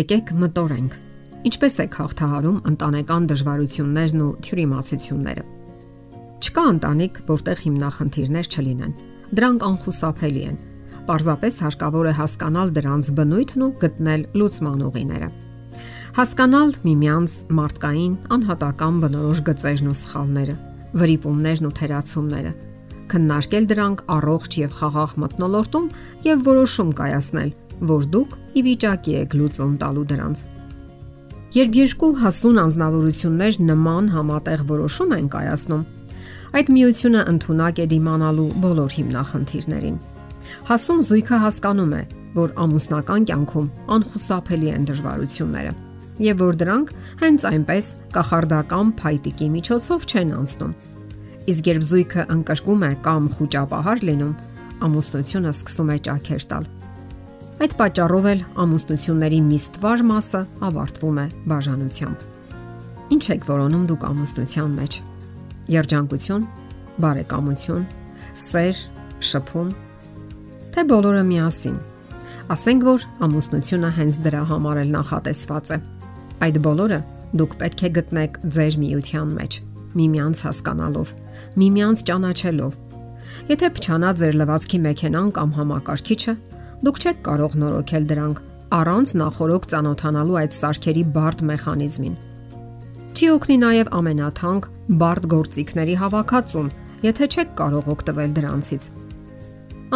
Եկեք մտորենք։ Ինչպես է հաղթահարում ընտանեկան դժվարություններն ու թյուրիմացությունները։ Չկա ընտանիք, որտեղ հիմնախնդիրներ չլինեն։ Դրանք անխուսափելի են։ Պարզապես հարկավոր է հասկանալ դրանց բնույթն ու գտնել լուծման ուղիները։ Հասկանալ միմյանց մարդկային, անհատական բնորոշ գծերն ու սխալները, վրիպումներն ու թերացումները, քննարկել դրանք առողջ եւ խաղաղ մտնոլորտում եւ որոշում կայացնել, որ դուք ի վիճակի եք լուծում տալու դրանց։ Երբ երկու հասուն անznավորություններ նման համատեղ որոշում են կայացնում, այդ միությունը ընդունակ է դիմանալու բոլոր հիմնախնդիրներին։ Հասուն զույգը հասկանում է, որ ամուսնական կյանքում անխուսափելի են դժվարությունները եւ որ դրանք հենց այնպես կախարդական փայտիկի միջոցով չեն անցնում Իսկ երբ զույգը ընկրկում է կամ խոճապահար լինում, ամուսնությունը սկսում է ճաքեր տալ։ Այդ պատճառով էլ ամուսնությունների միստվար մասը ավարտվում է բաժանությամբ։ Ինչ եք որոնում դուք ամուսնության մեջ։ Երջանկություն, բարեկամություն, սեր, շփում, թե բոլորը միասին։ Ասենք որ ամուսնությունը հենց դրա համար էլ նախատեսված է։ Այդ բոլորը դուք պետք է գտնեք ձեր միության մեջ միմյանց հասկանալով, միմյանց ճանաչելով։ Եթե փչանա ձեր լվացքի մեքենան կամ համակարգիչը, դուք չեք կարող նորոգել դրանք առանց նախորոք ճանոթանալու այդ սարքերի բարդ մեխանիզմին։ Չի օգնի նաև ամենաթանկ բարդ գործիքների հավաքածուն, եթե չեք կարող օգտվել դրանցից։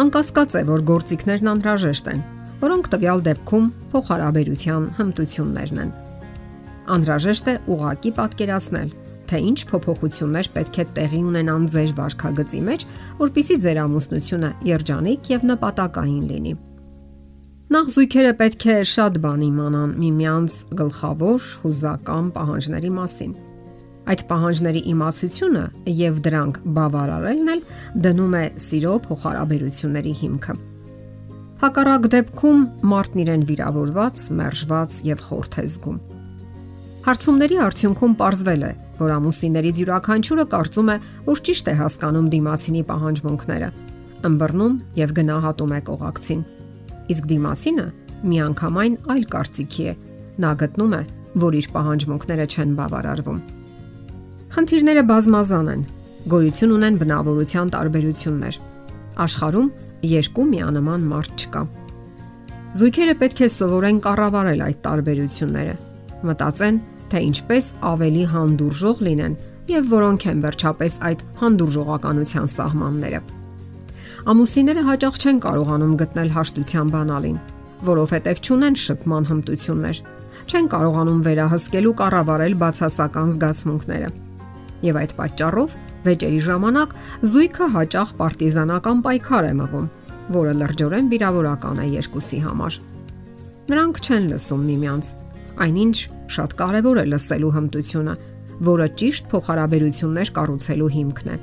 Անկասկած է, որ գործիքներն անհրաժեշտ են, որոնք տվյալ դեպքում փոխհարաբերության հմտություններն են։ Անհրաժեշտ է ուղակի պատկերացնել, թե ինչ փոփոխություններ պետք է տեղի ունենան ձեր վարքագծի մեջ, որpիսի ձեր ամուսնությունը երջանիկ եւ նպատակային լինի։ Նախ զույգերը պետք է շատ բան իմանան միմյանց գլխավոր հուզական պահանջների մասին։ Այդ պահանջների իմացությունը եւ դրանք բավարարելն էլ դնում է սիրո փոխհարաբերությունների հիմքը։ Հակառակ դեպքում մարդն իրեն վիրավորված, մերժված եւ խորթ է զգում։ Հարցումների արդյունքում ողրվել է, որ ամուսիններից յուրաքանչյուրը կարծում է, որ ճիշտ է հասկանում դիմացինի պահանջմունքները, ըմբռնում եւ գնահատում է կողակցին։ Իսկ դիմացինը միանգամայն այլ կարծիքի է։ Նա գտնում է, որ իր պահանջմունքները չեն բավարարվում։ Խնդիրները բազմազան են։ Գոյություն ունեն բնավորության տարբերություններ։ Աշխարհում երկու միանման մարդ չկա։ Զույգերը պետք է սովորեն կառավարել այդ տարբերությունները։ Մտածեն, թե ինչպես ավելի հանդուրժող լինեն եւ որոնք են վերջապես այդ հանդուրժողականության սահմանները։ Ամուսինները հաճախ չեն կարողանում գտնել հաշտության բանալին, որովհետև չունեն շփման հմտություններ, չեն կարողանում վերահսկել ու կառավարել բացասական զգացմունքները։ Եվ այդ պատճառով վեճերի ժամանակ զույգը հաճախ պարտիզանական պայքար է մղում, որը լրջորեն վիրավորական է երկուսի համար։ Նրանք չեն լսում միմյանց Այնինչ շատ կարևոր է լսելու հմտությունը, որը ճիշտ փոխհարաբերություններ կառուցելու հիմքն է։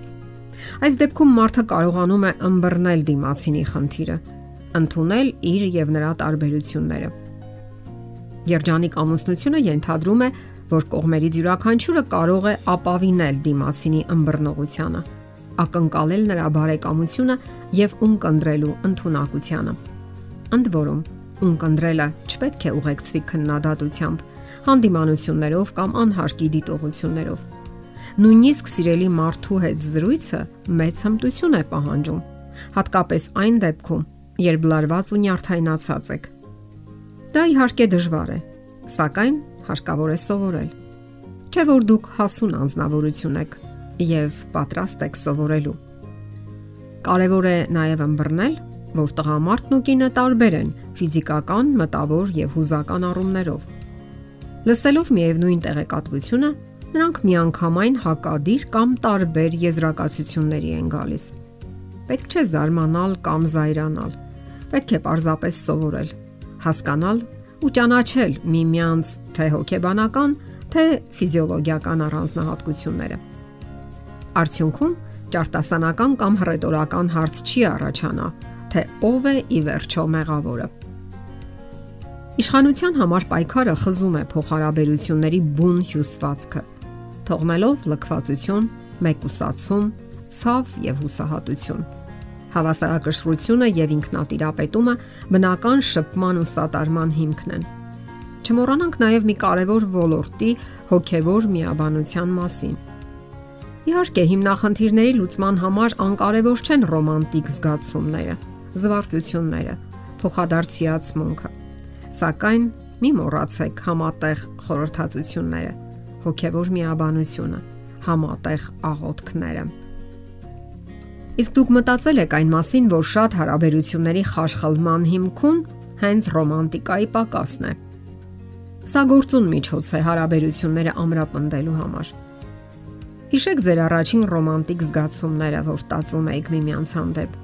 Այս դեպքում մարդը կարողանում է ըմբռնել դիմացինի խնդիրը, ընդունել իր եւ նրա տարբերությունները։ Երջանիկ ամուսնությունը ենթադրում է, որ կողմերից յուրաքանչյուրը կարող է ապավինել դիմացինի ըմբռնողությանը, ակնկալել նրա բարեկամությունը եւ ունկնդրելու ընտունակությանը։ Ընդ որում, ունկնդրելը չպետք է ուղեկցվի քննադատությամբ, հանդիմանություններով կամ անհարկի դիտողություններով։ Նույնիսկ սիրելի մարդու հետ զրույցը մեծ հմտություն է պահանջում, հատկապես այն դեպքում, երբ լարված ու նյարդայնացած եք։ Դա իհարկե դժվար է, սակայն հարկավոր է սովորել։ Չէ որ դուք հասուն անznավորություն եք եւ պատրաստ եք սովորելու։ Կարևոր է նաև ըմբռնել, որ տղամարդն ու կինը տարբեր են ֆիզիկական, մտավոր եւ հուզական առումներով։ Լսելով միևնույն տեղեկատվությունը, նրանք միանգամայն հակադիր կամ տարբեր եզրակացությունների են գալիս։ Պետք չէ զարմանալ կամ զայրանալ։ Պետք է պարզապես սովորել, հասկանալ ու ճանաչել միմյանց թե հոգեբանական, թե ֆիզիոլոգիական առանձնահատկությունները։ Արդյունքում ճարտասանական կամ հռետորական հարց չի առաջանա, թե ով է ի վերջո մեղավորը։ Իշխանության համար պայքարը խզում է փոխհարաբերությունների բուն հյուսվածքը, թողնելով լքվածություն, մեկուսացում, ցավ եւ հուսահատություն։ Հավասարակշռությունը եւ ինքնատիրապետումը բնական շփման ու սատարման հիմքն են։ Չմոռանանք նաև մի կարևոր ոլորտի հոգևոր միաբանության մասին։ Իհարկե, հիմնախնդիրների լուծման համար անկարևոր չեն ռոմանտիկ զգացումները, զվարճությունները, փոխադարձիացմունքը։ Սակայն մի մոռացեք համատեղ խորհրդածությունները, հոգևոր միաբանությունը, համատեղ աղոթքները։ Իսկ դուք մտածել եք այն մասին, որ շատ հարաբերությունների խարխլման հիմքում հենց ռոմանտիկայի պակասն է։ Սա գործուն միջոց է հարաբերությունները ամրապնդելու համար։ Հիշեք ձեր առաջին ռոմանտիկ զգացումները, որ ստացում եք միմյանց հանդեպ։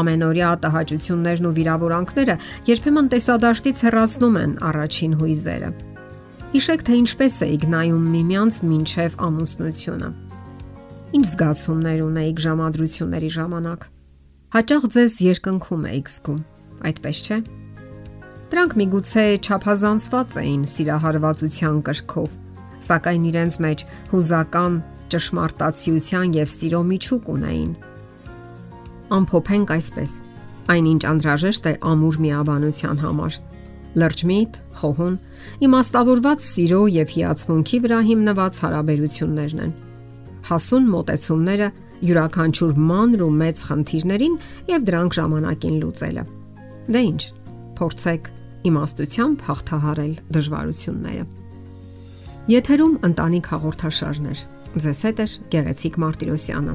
Ամենօրյա ատահաճություններն ու վիրավորանքները երբեմն տեսադաշտից հեռացնում են առաջին հույզերը։ Հիշեք, թե ինչպես էիք նայում միմյանց մինչև ամուսնությունը։ Ինչ զգացումներ ունեիք ժամադրությունների ժամանակ։ Հաճախ ձեզ երկնքում էիք զգում, այդպես չէ՞։ Դրանք միգուցե ճափազանցված էին սիրահարվածության կրքով, սակայն իրենց մեջ հուզական ճշմարտացիության եւ սիրո միջուկ ունեին։ Ամփոփենք այսպես. այնինչ անհրաժեշտ է ամուր միաբանության համար լրջմիտ, խոհուն, իմաստավորված սիրո եւ հիացմունքի վրա հիմնված հարաբերություններն են։ Հասուն մտեցումները յուրաքանչյուր մանր ու մեծ խնդիրներին եւ դրանք ժամանակին լուծելը։ Դե ի՞նչ, փորձեք իմաստությամբ հաղթահարել դժվարությունները։ Եթերում ընտանիք հաղորդաշարներ։ Ձեզ հետ է Գեղեցիկ Մարտիրոսյանը։